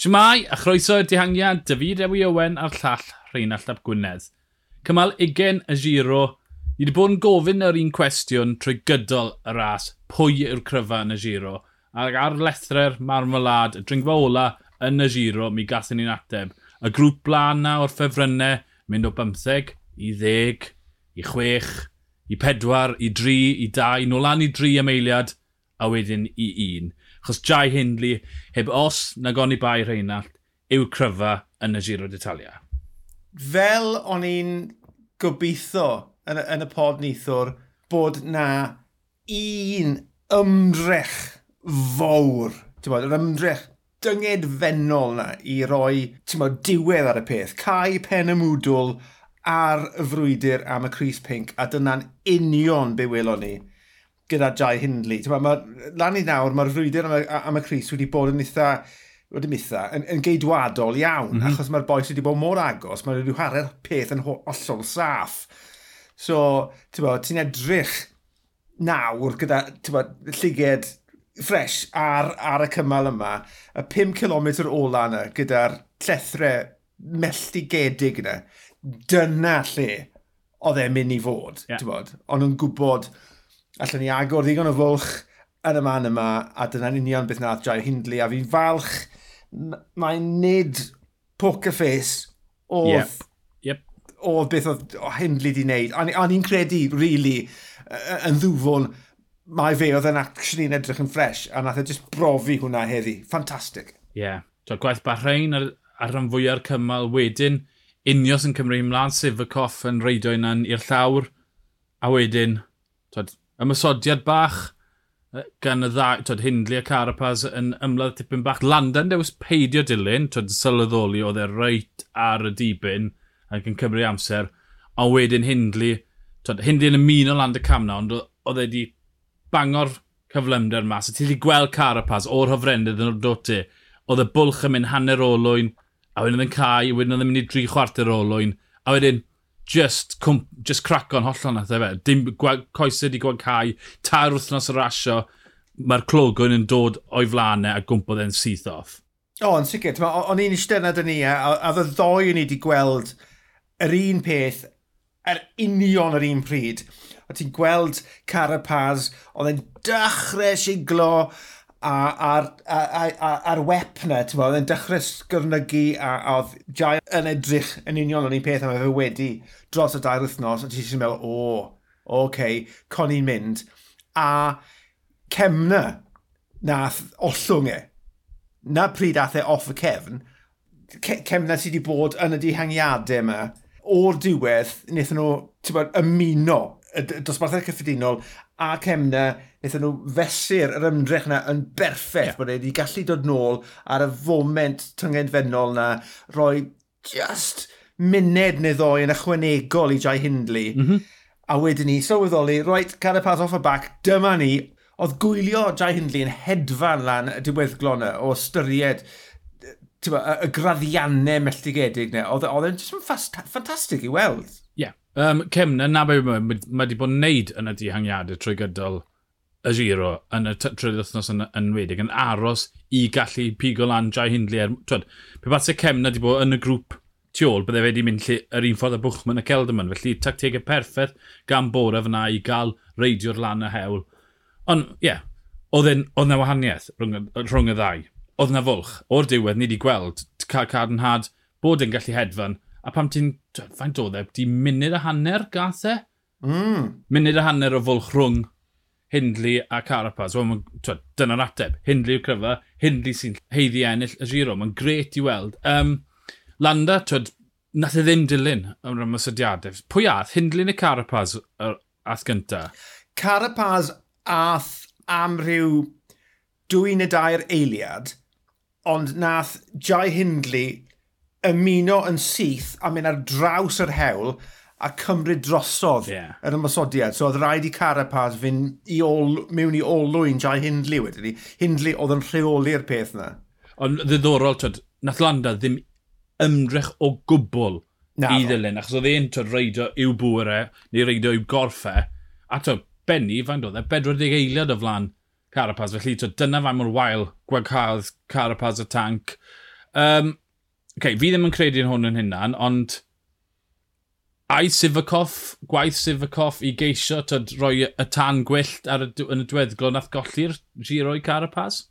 Siamai, a chroeso i'r dihangiad, David Ewi Owen a'r llall Rheinald Ap Gwynedd. Cymal 20 y giro, ni wedi bod yn gofyn yr un cwestiwn trwy gydol y ras, pwy yw'r cryfa yn y giro, ac ar lethre'r marmolad, y dringfa ola yn y giro, mi gathon ni'n ateb. Y grŵp blaen na o'r ffefrynnau, mynd o 15 i 10, i 6, i 4, i 3, i 2, i 2, nôl lan i 3 am eiliad, a wedyn i un. Chos Jai Hindley, heb os na goni bai Reinald, yw cryfa yn y Giro d'Italia. Fel o'n i'n gobeithio yn, yn y pod nithwr bod na un ymdrech fawr, ti'n bod, yr ymdrech dynged fennol na i roi, ti'n bod, diwedd ar y peth. Cai pen y mwdwl ar y frwydr am y Cris Pink a dyna'n union be welon ni gyda Jai Hindley. Ma, ma, lan i nawr, mae'r frwydr am, am y Cris wedi bod yn eitha wedi mitha, yn, yn geidwadol iawn, mm -hmm. achos mae'r boes wedi bod mor agos, mae rhyw harau'r peth yn hollol saff. So, ti'n bod, ti'n edrych nawr gyda, ti'n bod, lliged ffres ar, ar y cymal yma, y 5 km ola yna, gyda'r llethre melltigedig yna, dyna lle oedd e'n mynd i fod, yeah. ti'n bod, ond yn gwybod allan ni agor ddigon o fwlch yn y man yma, a dyna'n union beth nath Jai Hindley, a fi'n falch, mae'n nid poker face oedd yep. Yep. oedd beth oedd Hindley di wneud. A ni'n credu, really, yn ddwfwn, mae fe oedd yn actually yn edrych yn ffres, a nath e just brofi hwnna heddi. Fantastic. Ie. Yeah. So, gwaith Bahrain ar, ar rhan fwyaf cymal wedyn, Unios yn Cymru ymlaen, sef y coff yn reidio yna i'r llawr, a wedyn, twed, ymysodiad bach gan y dda, twyd, Hindley a Carapaz yn ymladd tipyn bach. Landa dewis peidio dilyn, twyd, sylweddoli oedd e reit ar y dibyn ac yn cymryd amser. A wedyn Hindley, twyd, Hindley yn ymuno y Camna, ond oedd e wedi bango'r cyflymder mas. A ti wedi gweld Carapaz o'r hyfrendydd yn dod ti. Oedd y bwlch yn mynd hanner olwyn, a wedyn oedd yn cael, wedyn oedd yn mynd i dri chwarter olwyn, a wedyn just, cwmp, just craco'n hollol nath efe. Dim coesau wedi gwancau, tair wythnos o rasio, mae'r clogwn yn dod o'i flanau e a gwmpodd e'n syth off. O, yn sicr. O'n i'n eistedd na dyn ni, e, a, a ddy ddoi o'n i wedi gweld yr un peth yr union yr un pryd. O ti'n gweld Carapaz, oedd e'n dechrau siglo, a'r, a'r wep na, ti'n bod, yn dechrau sgyrnygu a, a oedd Jai yn edrych yn union o'n un peth a fe wedi dros y dair wythnos, a ti'n eisiau meddwl, o, oh, oce, okay, con i'n mynd. A cemna nath ollwng e. Na pryd ath e off y cefn, ce cemna sydd wedi bod yn y dihangiadau yma, o'r diwedd, wnaethon nhw, ti'n bod, ymuno y dosbarthau cyffredinol a cemna wnaethon nhw fesur yr ymdrech yna yn berffaith yeah. bod wedi gallu dod nôl ar y foment tyngedfennol na roi just muned neu ddoi yn ychwanegol i Jai Hindley. Mm -hmm. A wedyn ni, sylweddoli, right, Carapaz off y bac, dyma ni. Oedd gwylio Jai Hindley yn hedfan lan y diweddglo yna o styried y, y graddiannau melltigedig yna. E, oedd e'n just ffantastig i weld. Ie. Yeah. Um, Cem, na na mae wedi bod yn neud yn y dihangiadau trwy gydol y giro yn y trydydd wythnos yn, yn wedig, yn aros i gallu pigo lan Jai Hindley. Er, twyd, pe bat se cemna wedi bod yn y grŵp tu ôl, bydde wedi mynd lle, yr un ffordd y bwchman y Celderman. Felly tactegau perffaith gan bore fyna i gael reidio'r lan y hewl. Ond, ie, yeah, oedd yna wahaniaeth rhwng, rhwng y ddau. Oedd yna fwlch. O'r diwedd, ni wedi gweld cadarnhad bod yn gallu hedfan. A pam ti'n, faint oedd e, di munud a hanner gath e? Mm. Munud a hanner o fwlch rhwng Hindley a Carapaz. Wel, dyna'r ateb. Hindley yw'r cryfa, Hindley sy'n heiddi ennill y giro. Mae'n gret i weld. Um, Landa, twyd, nath e ddim dilyn am rhan mysodiadau. Pwy ath? Hindley neu Carapaz ath gynta? Carapaz ath am rhyw dwy neu dair eiliad, ond nath Jai Hindley ymuno yn syth a mynd ar draws yr hewl a cymryd drosodd yeah. yn ymwysodiad. So oedd rhaid i Carapaz fynd i ol, mewn i olwyn Jai Hindley wedyn ni. Hindley oedd yn rheoli'r peth na. Ond ddiddorol, twyd, nath Landa ddim ymdrech o gwbl na, i ddilyn, achos oedd e'n twyd reidio i'w bwyr e, neu reidio i'w gorffe, a twyd, Benny, faint oedd e, 40 eiliad o flan Carapaz, felly twyd, dyna fan mor wael gwaghadd Carapaz y tank. Um, okay, fi ddim yn credu yn hwn yn hynna'n, ond Ai Sifacoff, gwaith Sifacoff i geisio tyd, roi y tan gwyllt ar y, yn y dweddglo nath golli'r giro i Carapaz?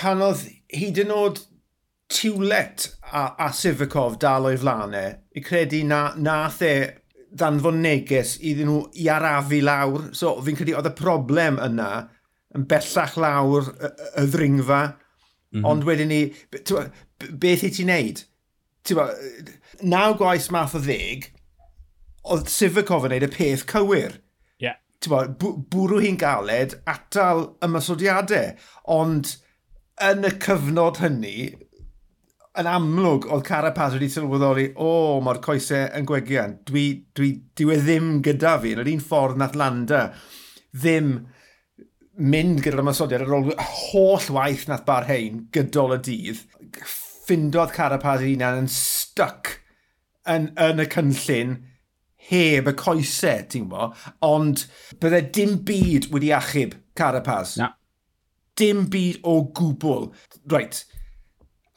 Pan oedd hyd yn oed Tiwlet a, a Sifakov dal o'i flanau, i credu na, nath e danfon neges iddyn nhw i arafu lawr. So fi'n credu oedd y problem yna yn bellach lawr y, y ddringfa. Mm -hmm. Ond wedyn ni, beth i ti'n neud? ti'n naw gwaith math o ddeg, oedd Sifakov yn neud y peth cywir. Yeah. Ti'n bwrw hi'n galed, atal ymysodiadau, ond yn y cyfnod hynny, yn amlwg oedd Carapaz wedi sylweddoli, o, oh, mae'r coesau yn gwegian. Dwi, dwi, dwi e ddim gyda fi, yn yr un ffordd nath Landa ddim mynd gyda'r ymysodiad ar ôl holl waith nath Barhain gydol y dydd ffindodd Carapaz ei hunan yn stuck yn, yn y cynllun heb y coesau, ti'n bo, ond bydde dim byd wedi achub Carapaz. Na. Dim byd o gwbl. Reit,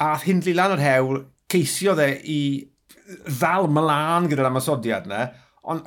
a hindlu lan o'r hewl, ceisio dde i ddal mlaen gyda'r amasodiad yna, ond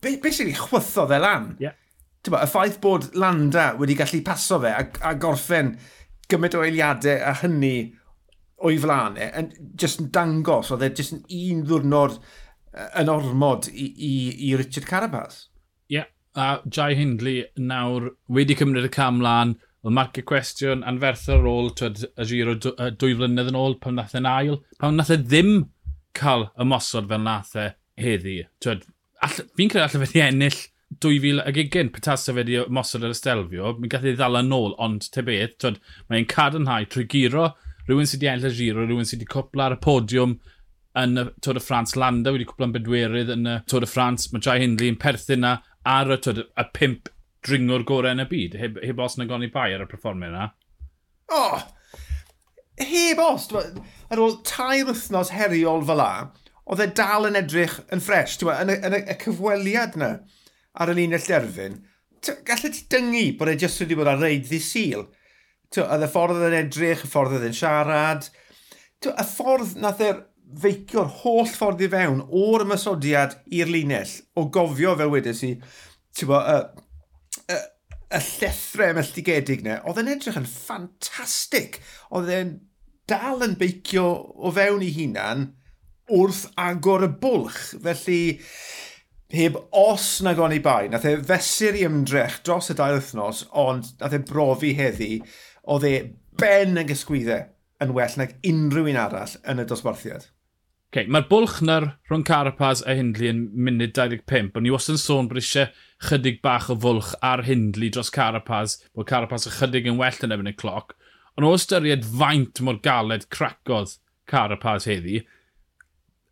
be, basically chwytho dde lan. Yeah. Bo, y ffaith bod Landa wedi gallu paso fe a, a gorffen gymaint o eiliadau a hynny o'i flanau, e, yn, just yn dangos, oedd e just yn un ddwrnod yn ormod i, i, i Richard Carabas. Ie, yeah. a Jai Hindley nawr wedi cymryd y cam lan, oedd marcio cwestiwn anferth ar ôl twyd, y giro dwy flynedd yn ôl pan nath e'n ail, pan nath e ddim cael y mosod fel nath e heddi. Fi'n credu allai wedi ennill 2020, petas ugen fe wedi mosod ar y stelfio, mi gath ei ddala ôl, ond te beth, mae'n cadarnhau trwy giro, rhywun sydd wedi ennill y giro, rhywun sydd wedi cwpla ar y podiwm yn y Tôr y Ffrans. Landa wedi cwpla'n bedwerydd yn y Tôr y Ffrans. Mae Jai Hindley yn perthyn na ar y, tod, y pimp dringwr gorau yn y byd. Heb, heb os na gonni bai ar y performer yna. O! Oh, heb os! Ar ôl tair wythnos heriol fel la, oedd e dal yn edrych yn ffres. Yn, yn, y cyfweliad yna ar y linell derfyn, gallai ti dyngu bod e jyst wedi bod ar reid ddi sil oedd y ffordd oedd yn edrych, y ffordd oedd yn siarad, tw, y ffordd nath e'r feicio'r holl ffordd i fewn o'r ymysodiad i'r linell, o gofio fel wedys i, ti'n bo, y, y, y llethrau melltigedig ne, oedd yn edrych yn ffantastig. Oedd e'n dal yn beicio o fewn i hunan wrth agor y bwlch. Felly, heb os na goni bai, nath e fesur i ymdrech dros y dau wythnos, ond nath e brofi heddi oedd e ben yn gysgwyddau yn well nag unrhyw un arall yn y dosbarthiad. Okay, Mae'r bwlch na'r rhwng Carapaz a Hindley yn munud 25. Ond ni wastad yn sôn bod eisiau chydig bach o fwlch ar Hindley dros Carapaz, bod Carapaz ychydig yn well yn efo'n y cloc. Ond o ystyried faint mor galed cracodd Carapaz heddi,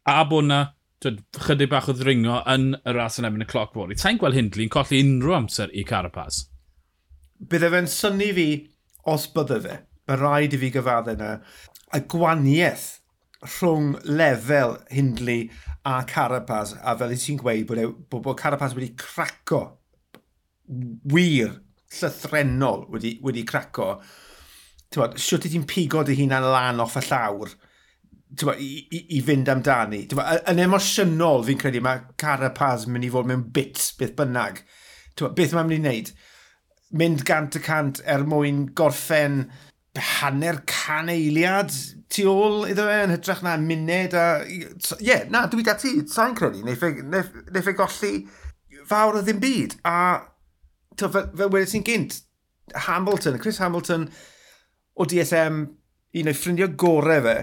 a bod na chydig bach o ddringo yn y ras yn efo'n y cloc fori, ta'n gweld Hindley yn colli unrhyw amser i Carapaz? Bydde fe'n syni fi os bydde fe, mae rhaid i fi gyfadde yna, y gwaniaeth rhwng lefel Hindley a Carapaz, a fel i ti'n gweud bod, e, bod, bod Carapaz wedi craco wir, llythrenol wedi, wedi craco, Tywod, siwt i ti'n pigo dy hunan lan off y llawr tywod, i, i, i, fynd amdani. Tywod, yn emosiynol fi'n credu mae Carapaz mynd i fod mewn bits beth bynnag. Tywod, beth mae'n mynd i wneud? mynd gant y cant er mwyn gorffen hanner can eiliad tu ôl iddo fe yn hytrach na munud a... Ie, yeah, na, dwi da ti, sa'n credu, neu fe e golli fawr o ddim byd. A to, fe, fe wedi ti'n gynt, Hamilton, Chris Hamilton o DSM, un o'i ffrindio gorau fe,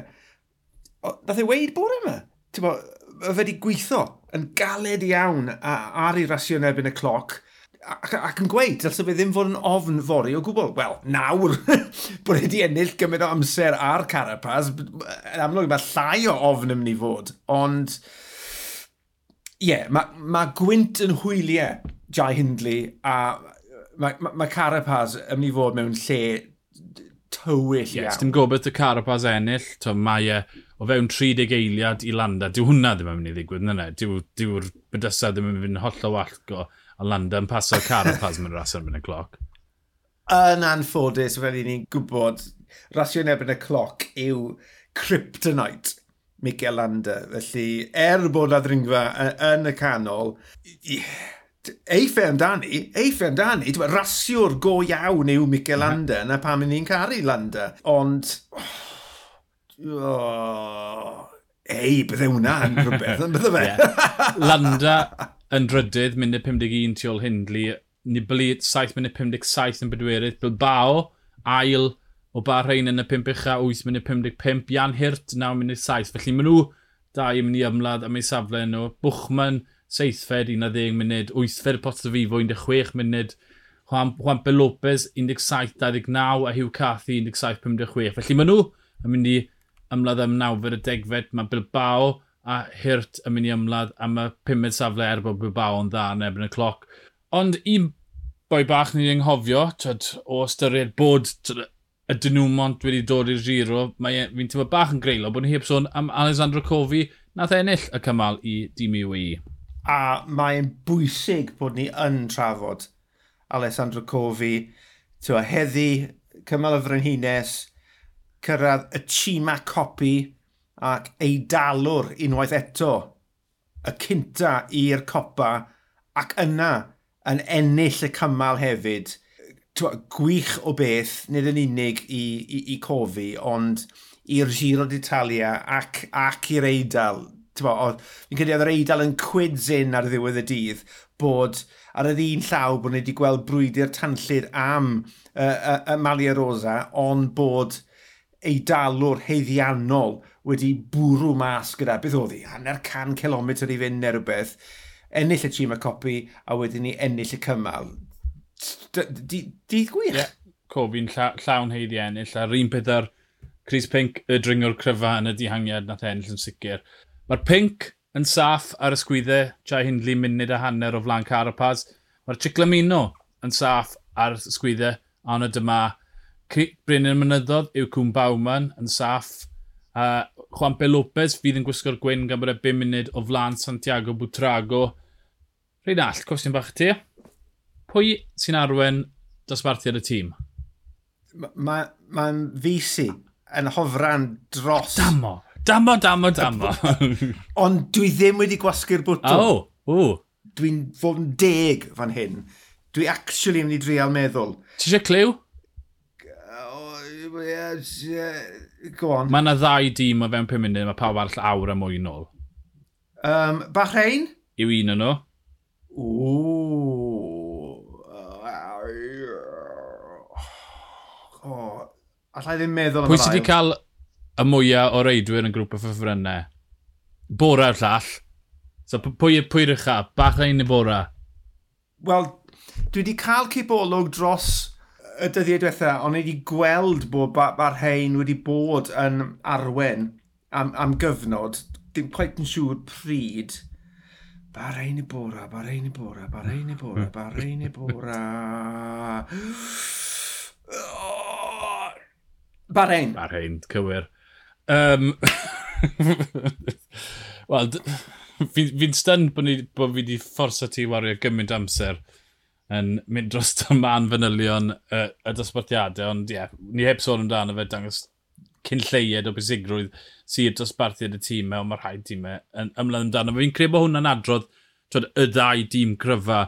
nath ei weid bore yma. Ti'n bo, fe wedi gweithio yn galed iawn a, ar ei rasio'n erbyn y cloc ac, ac yn gweud, dylse fe ddim fod yn ofn fori o gwbl. Wel, nawr, bod wedi ennill gymryd o amser ar Carapaz, yn amlwg mae llai o ofn yn mynd i fod, ond... Ie, yeah, mae ma gwynt yn hwyliau Jai Hindley a mae ma, ma Carapaz yn mynd i fod mewn lle tywyll yes, iawn. Yes, dim gobeith y Carapaz ennill, to mae e o fewn 30 eiliad i landa. Dyw hwnna ddim yn mynd i ddigwydd, na? Dyw'r dyw bydysau ddim yn mynd holl o wallgo a Landa yn paso Carapaz mewn ras yn y cloc. Yn anffodus, fel i ni'n gwybod, rasio yn erbyn y cloc yw Kryptonite. Mikel Landa. Felly, er bod na ddringfa yn y canol, eiffau amdani, eiffau amdani, dwi'n rasiwr go iawn yw Mikel Landa, na pam ni'n caru Landa. Ond, oh, ei, bydde hwnna yn rhywbeth, yn bydde fe? Landa yn drydydd, munud 51 tu ôl Hindli. Nibli 7 munud 57 yn bedwerydd. Bilbao, ail o Bahrein yn y 5 ucha, 8 munud 55. Jan Hirt, 9 munud 7. Felly maen nhw dau yn mynd i ymladd am ei safle nhw. Bwchman, 7fed, 11 munud. 8fed Potsdafifo, 16 munud. Juan, Juan P. Lopez 17-29 a Hugh Cathy 17-56. Felly maen nhw yn mynd i ymladd am nawfed y degfed. Mae Bilbao a Hirt yn mynd i ymladd am y pumed safle er bod Bilbao yn dda yn ebyn y cloc. Ond un boi bach ni'n anghofio, tyd, o ystyried bod tyd, y denwmont wedi dod i'r giro, mae e, fi'n teimlo bach yn greulio bod ni heb sôn am Alessandro Cofi nath e ennill y cymal i dîm UAE. A mae'n bwysig bod ni yn trafod Alessandro Cofi, tywa, heddi, cymal y frenhines, cyrraedd y Chima Copi, ac ei dalwr unwaith eto, y cynta i'r copa, ac yna yn ennill y cymal hefyd. Twa, gwych o beth, nid yn unig i, i, i cofi, ond i'r Giro d'Italia ac, ac i'r Eidal. Fi'n credu oedd yr Eidal yn cwyd zyn ar ddiwedd y dydd bod ar yr un llaw bod ni wedi gweld brwydi'r tanllid am y y, y Malia Rosa, ond bod eidalwr heiddiannol wedi bwrw mas gyda, beth oedd hi, hanner can kilometr i fynd neu rhywbeth, ennill y tîm y copi a wedyn ni ennill y cymal. Dydd gwych. Yeah. Cofi'n lla, llawn heiddi ennill, a'r un peth ar Chris Pink, y dringwr cryfa yn y dihangiad nath e ennill yn sicr. Mae'r Pink yn saff ar y sgwyddau, tra hindlu munud a hanner o flan Carapaz. Mae'r Ciclamino yn saff ar y sgwyddau, ond y dyma Bryn mynyddodd yw Cwm Bawman yn saff. Uh, Juan P. Lopez fydd yn gwisgo'r gwyn gan bod e 5 munud o flan Santiago Butrago. Rhaid all, cwestiwn bach ti. Pwy sy'n arwen dosbarthiad y tîm? Mae'n ma, ma, fisi yn hofran dros... Damo! Damo, damo, damo! Ond dwi ddim wedi gwasgu'r bwtw. Oh, o! Dwi'n fod yn deg fan hyn. Dwi actually yn mynd i drial meddwl. Ti eisiau clyw? Go on. Mae yna ddau dîm o fewn 5 munud, mae pawb arall awr a mwy nôl. Um, Bahrein? Yw un o'n nhw. Oh, allai ddim meddwl am Pwy sydd wedi cael y mwyaf o reidwyr yn grŵp o Bora yw'r llall. So pwy, pwy'r ucha? Bach ein neu bora? Wel, dwi wedi cael cipolwg dros y dyddiau diwethaf, o'n i wedi gweld bod mae'r hein wedi bod yn arwen am, am gyfnod, dim quite yn siŵr pryd, Bar ein i bora, bar ein i bora, bar ein i bora, bar ein i bora. Bar ein. Bar ein, cywir. Um, Wel, fi'n fi, fi bod, ni, bod fi wedi fforsa ti wario gymaint amser yn mynd dros y man fanylion y, y dosbarthiadau, ond ie, yeah, ni heb sôn amdano fe dangos cyn lleied o besigrwydd sydd dosbarthiad y tîm mewn mae'r rhaid tîmau yn ymlaen amdano. Fe Fi'n credu bod hwnna'n adrodd twyd, y ddau dîm cryfa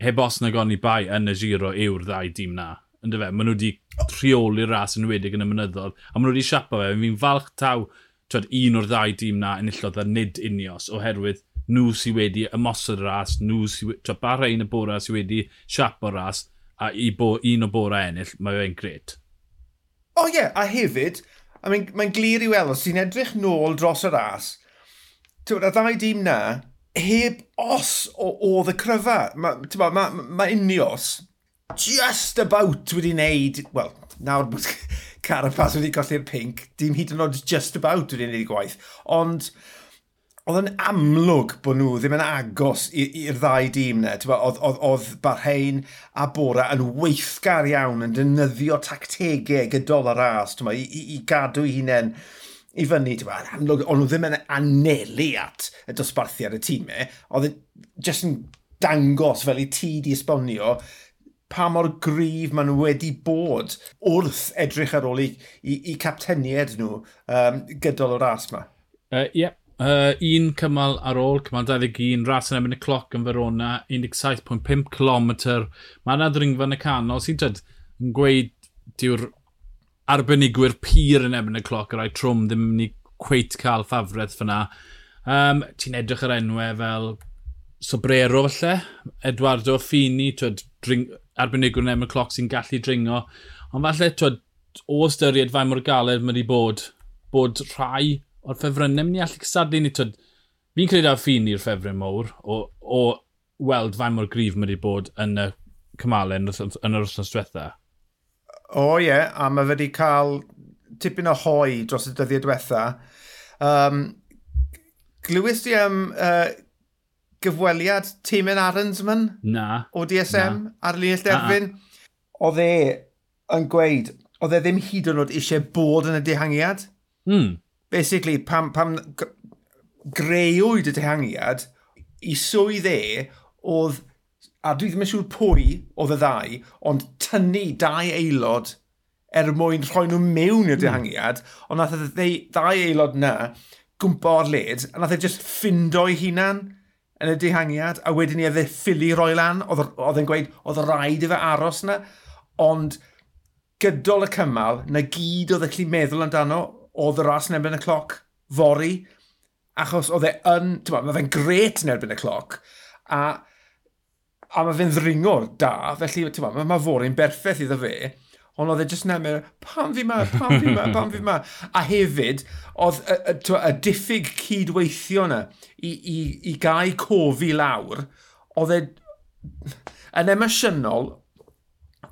heb os na gonni bai yn y giro yw'r ddau dîm na. Ynddo fe, maen nhw wedi rheoli'r ras yn wedig yn y mynyddodd, a maen nhw wedi siapa fe. Fi'n falch taw twyd, un o'r ddau dîm na enillodd a nid unios, oherwydd nhw sydd wedi ymosod y ras, nhw sydd wedi, bar ein y bora sydd wedi siap o ras, a i bo, un o bora ennill, mae fe'n gret. O oh, ie, yeah. a hefyd, I mean, mae'n glir i weld, os ti'n edrych nôl dros y ras, y ddau dîm na, heb os o, o y cryfa. Mae ma, ma, ma unios just about wedi wneud, wel, nawr bod Carapaz wedi colli'r pink, dim hyd yn oed just about wedi wneud gwaith, ond oedd yn amlwg bod nhw ddim yn agos i'r ddau dîm na. Oedd, oedd, oedd Barhain a Bora yn weithgar iawn yn defnyddio tactegau gydol y ras ma, i, i, i gadw eu hunain i fyny. Ma, amlwg, ond nhw ddim yn anelu at y dosbarthiad y tîmau. Oedd jyst yn dangos fel i ti di esbonio pa mor gryf maen nhw wedi bod wrth edrych ar ôl i, i, i capteniad nhw um, gydol o'r ras yma. Ie, uh, yeah, Uh, un cymal ar ôl, cymal 21, ras yn ebyn y cloc yn Verona, 17.5 km. Mae yna ddringfa yn y canol sy'n dyd yn gweud diw'r arbenigwyr pyr yn ebyn y cloc, yr rai trwm ddim yn mynd i cweit cael ffafredd fyna. Um, Ti'n edrych ar enwau fel Sobrero falle, Eduardo Fini, twyd, dring, arbenigwyr yn ebyn y cloc sy'n gallu dringo. Ond falle, twyd, o ystyried fai mor galed mae wedi bod, bod rhai o'r ffefrynnau mynd i allu cysadlu ni. Fi'n credu ar ffin i'r ffefryn mowr o, o weld fain mor grif mae wedi bod yn y cymalau yn, yn yr wrthnos diwetha. O ie, yeah, a mae wedi cael tipyn o hoi dros y dyddiau diwetha. Um, glywys di am uh, gyfweliad Timen Aronsman? Na. O DSM na. ar linell derfyn? Oedd e yn gweud, oedd e ddim hyd yn oed eisiau bod yn y dehangiad. Mm basically, pam, pam greuwyd y dehangiad i swydd e oedd, a dwi ddim yn siŵr pwy oedd y ddau, ond tynnu dau aelod er mwyn rhoi nhw mewn i'r hmm. dehangiad, mm. ond nath e y ddau aelod na gwmpa o'r led, a nath e just ffindo'i hunan yn y dehangiad, a wedyn ni edrych e ffili roi lan, oedd e'n gweud, oedd y rhaid i fe aros na, ond gydol y cymal, na gyd oedd e'n gallu meddwl amdano, oedd y ras yn erbyn y cloc fori, achos oedd e yn, mae fe'n gret yn erbyn y cloc, a, a mae fe'n ddringwr da, felly mae ma fori'n berffaith iddo fe, ond oedd e jyst yn emir, pam fi ma, pam fi ma, pam fi ma. A hefyd, oedd y, y, y, y diffyg cydweithio yna i, i, i gau cofi lawr, oedd e yn emosiynol,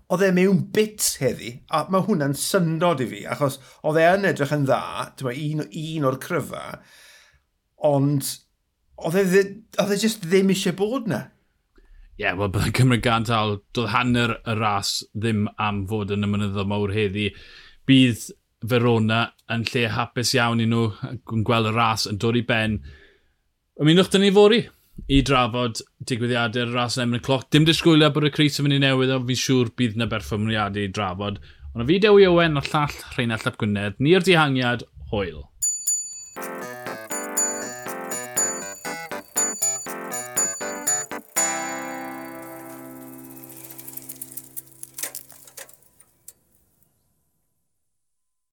oedd e mewn bits heddi, a mae hwnna'n syndod i fi, achos oedd e yn edrych yn dda, dyma un, un o'r cryfa, ond oedd e, oedd e just ddim eisiau bod na. Ie, yeah, wel, byddai Cymru gantal, doedd hanner y ras ddim am fod yn y mynyddo mawr heddi. Bydd Verona yn lle hapus iawn i nhw, yn gweld y ras yn dod i ben. Ymunwch dyn ni fori i drafod digwyddiadau'r ras yn emyn y cloc. Dim disgwylio bod y Cris yn mynd i newydd, ond fi'n siŵr bydd na berfformiadau i drafod. Ond y fideo i Owen o'r llall Rheinald Llap Gwynedd, ni'r dihangiad, hwyl.